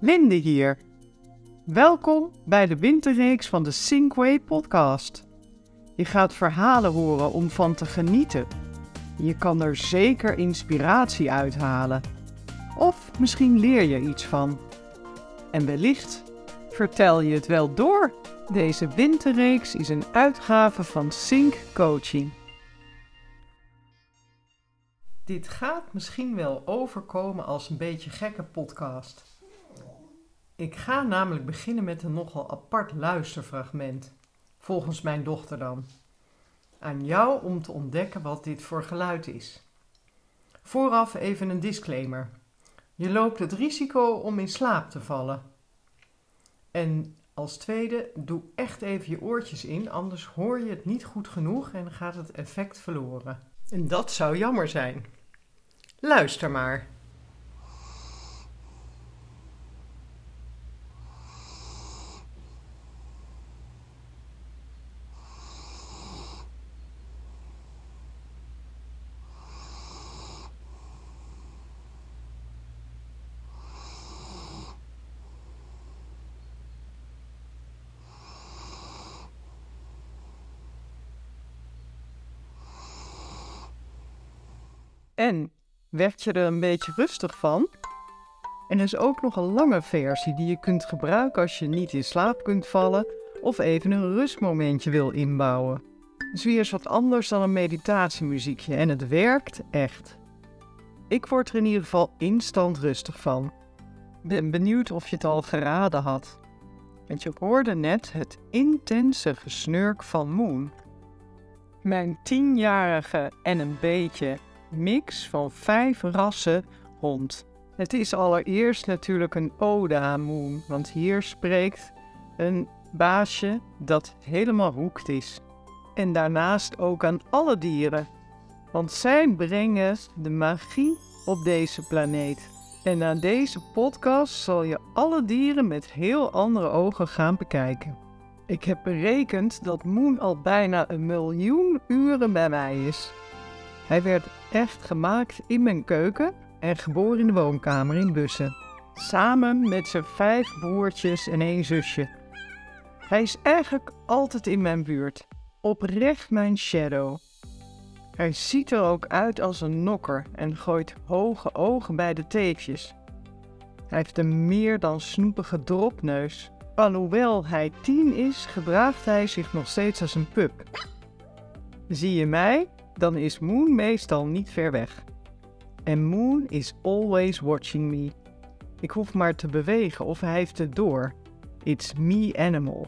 Linde hier. Welkom bij de winterreeks van de Sinkway podcast. Je gaat verhalen horen om van te genieten. Je kan er zeker inspiratie uithalen. Of misschien leer je iets van. En wellicht vertel je het wel door. Deze winterreeks is een uitgave van Sync Coaching. Dit gaat misschien wel overkomen als een beetje gekke podcast. Ik ga namelijk beginnen met een nogal apart luisterfragment, volgens mijn dochter dan. Aan jou om te ontdekken wat dit voor geluid is. Vooraf even een disclaimer. Je loopt het risico om in slaap te vallen. En als tweede, doe echt even je oortjes in, anders hoor je het niet goed genoeg en gaat het effect verloren. En dat zou jammer zijn. Luister maar. En werd je er een beetje rustig van? En er is ook nog een lange versie die je kunt gebruiken als je niet in slaap kunt vallen of even een rustmomentje wil inbouwen. Dus weer is wat anders dan een meditatiemuziekje en het werkt echt. Ik word er in ieder geval instant rustig van. Ben benieuwd of je het al geraden had. Want je hoorde net het intense gesnurk van Moon. Mijn tienjarige en een beetje mix van vijf rassen hond. Het is allereerst natuurlijk een ode aan Moon, want hier spreekt een baasje dat helemaal hoekt is. En daarnaast ook aan alle dieren, want zij brengen de magie op deze planeet. En na deze podcast zal je alle dieren met heel andere ogen gaan bekijken. Ik heb berekend dat Moon al bijna een miljoen uren bij mij is. Hij werd echt gemaakt in mijn keuken en geboren in de woonkamer in Bussen. Samen met zijn vijf broertjes en één zusje. Hij is eigenlijk altijd in mijn buurt. Oprecht mijn shadow. Hij ziet er ook uit als een nokker en gooit hoge ogen bij de teefjes. Hij heeft een meer dan snoepige dropneus. Alhoewel hij tien is, gedraagt hij zich nog steeds als een pup. Zie je mij? Dan is Moon meestal niet ver weg. En Moon is always watching me. Ik hoef maar te bewegen of hij heeft het door. It's me animal.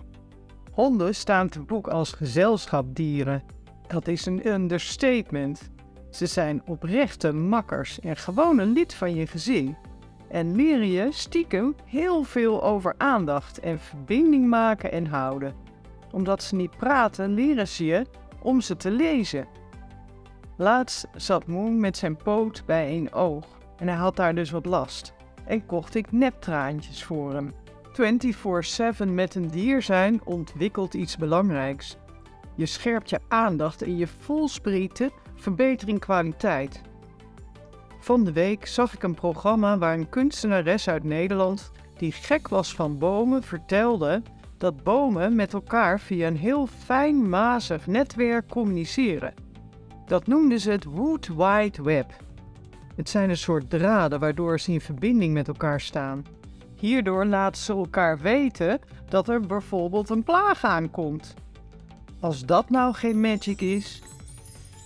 Honden staan te boek als gezelschapdieren. Dat is een understatement. Ze zijn oprechte makkers en gewoon een lid van je gezin. En leren je stiekem heel veel over aandacht en verbinding maken en houden. Omdat ze niet praten, leren ze je om ze te lezen Laatst zat Moon met zijn poot bij één oog en hij had daar dus wat last. En kocht ik neptraantjes voor hem. 24-7 met een dier zijn ontwikkelt iets belangrijks. Je scherpt je aandacht en je voelsprieten verbetering kwaliteit. Van de week zag ik een programma waar een kunstenares uit Nederland, die gek was van bomen, vertelde dat bomen met elkaar via een heel fijn mazig netwerk communiceren. Dat noemden ze het Wood Wide Web. Het zijn een soort draden waardoor ze in verbinding met elkaar staan. Hierdoor laten ze elkaar weten dat er bijvoorbeeld een plaag aankomt. Als dat nou geen magic is,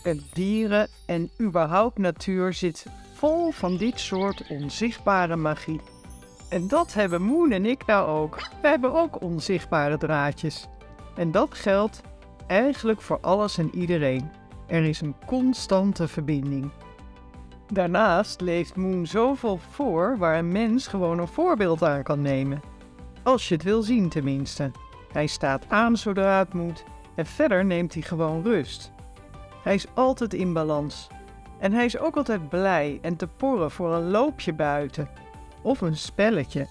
het dieren en überhaupt natuur zit vol van dit soort onzichtbare magie. En dat hebben Moon en ik nou ook. We hebben ook onzichtbare draadjes. En dat geldt eigenlijk voor alles en iedereen. Er is een constante verbinding. Daarnaast leeft Moon zoveel voor waar een mens gewoon een voorbeeld aan kan nemen. Als je het wil zien tenminste. Hij staat aan zodra het moet en verder neemt hij gewoon rust. Hij is altijd in balans. En hij is ook altijd blij en te porren voor een loopje buiten of een spelletje.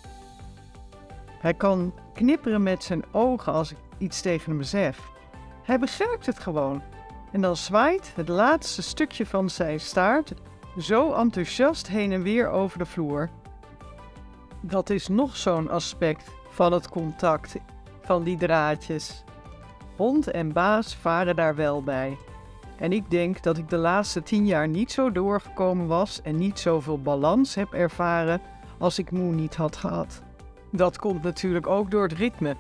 Hij kan knipperen met zijn ogen als ik iets tegen hem zeg. Hij begrijpt het gewoon en dan zwaait het laatste stukje van zijn staart zo enthousiast heen en weer over de vloer. Dat is nog zo'n aspect van het contact van die draadjes. Hond en baas varen daar wel bij. En ik denk dat ik de laatste tien jaar niet zo doorgekomen was en niet zoveel balans heb ervaren als ik moe niet had gehad. Dat komt natuurlijk ook door het ritme.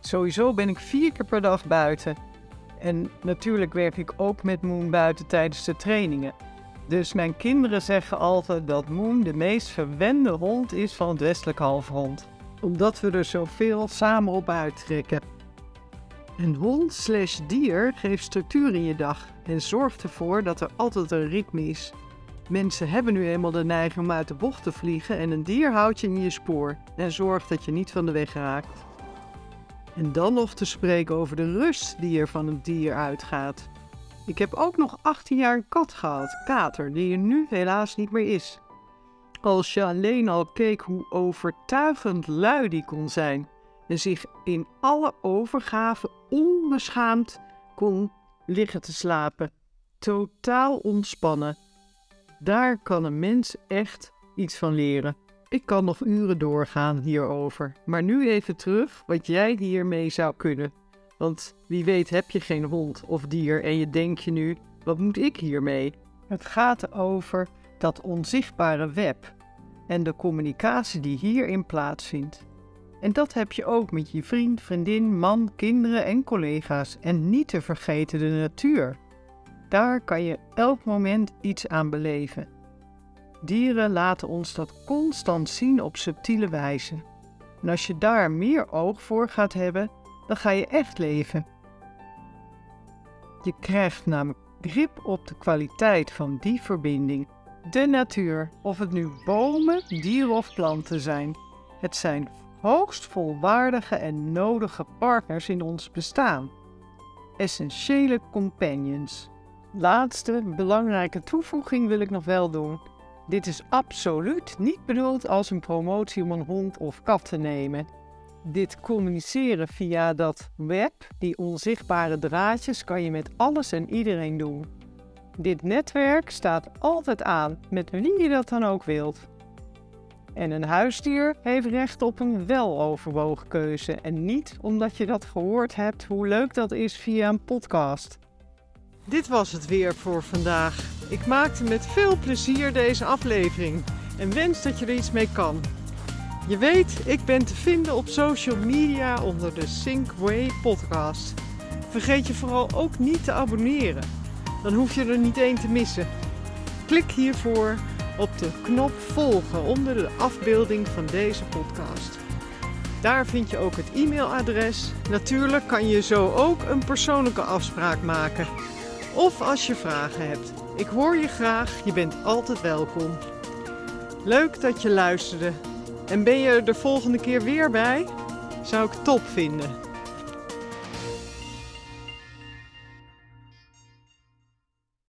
Sowieso ben ik vier keer per dag buiten. En natuurlijk werk ik ook met Moon buiten tijdens de trainingen. Dus mijn kinderen zeggen altijd dat Moon de meest verwende hond is van het westelijk halfrond. Omdat we er zoveel samen op uittrekken. Een hond slash dier geeft structuur in je dag en zorgt ervoor dat er altijd een ritme is. Mensen hebben nu eenmaal de neiging om uit de bocht te vliegen en een dier houdt je in je spoor en zorgt dat je niet van de weg raakt. En dan nog te spreken over de rust die er van een dier uitgaat. Ik heb ook nog 18 jaar een kat gehad, Kater, die er nu helaas niet meer is. Als je alleen al keek hoe overtuigend lui die kon zijn en zich in alle overgave onbeschaamd kon liggen te slapen, totaal ontspannen. Daar kan een mens echt iets van leren. Ik kan nog uren doorgaan hierover, maar nu even terug wat jij hiermee zou kunnen. Want wie weet heb je geen hond of dier en je denkt je nu, wat moet ik hiermee? Het gaat over dat onzichtbare web en de communicatie die hierin plaatsvindt. En dat heb je ook met je vriend, vriendin, man, kinderen en collega's. En niet te vergeten de natuur. Daar kan je elk moment iets aan beleven. Dieren laten ons dat constant zien op subtiele wijze. En als je daar meer oog voor gaat hebben, dan ga je echt leven. Je krijgt namelijk grip op de kwaliteit van die verbinding. De natuur, of het nu bomen, dieren of planten zijn. Het zijn hoogst volwaardige en nodige partners in ons bestaan. Essentiële companions. Laatste belangrijke toevoeging wil ik nog wel doen. Dit is absoluut niet bedoeld als een promotie om een hond of kat te nemen. Dit communiceren via dat web, die onzichtbare draadjes, kan je met alles en iedereen doen. Dit netwerk staat altijd aan, met wie je dat dan ook wilt. En een huisdier heeft recht op een weloverwogen keuze en niet omdat je dat gehoord hebt hoe leuk dat is via een podcast. Dit was het weer voor vandaag. Ik maakte met veel plezier deze aflevering en wens dat je er iets mee kan. Je weet, ik ben te vinden op social media onder de Synkway podcast. Vergeet je vooral ook niet te abonneren. Dan hoef je er niet één te missen. Klik hiervoor op de knop volgen onder de afbeelding van deze podcast. Daar vind je ook het e-mailadres. Natuurlijk kan je zo ook een persoonlijke afspraak maken. Of als je vragen hebt. Ik hoor je graag, je bent altijd welkom. Leuk dat je luisterde. En ben je er de volgende keer weer bij? Zou ik top vinden.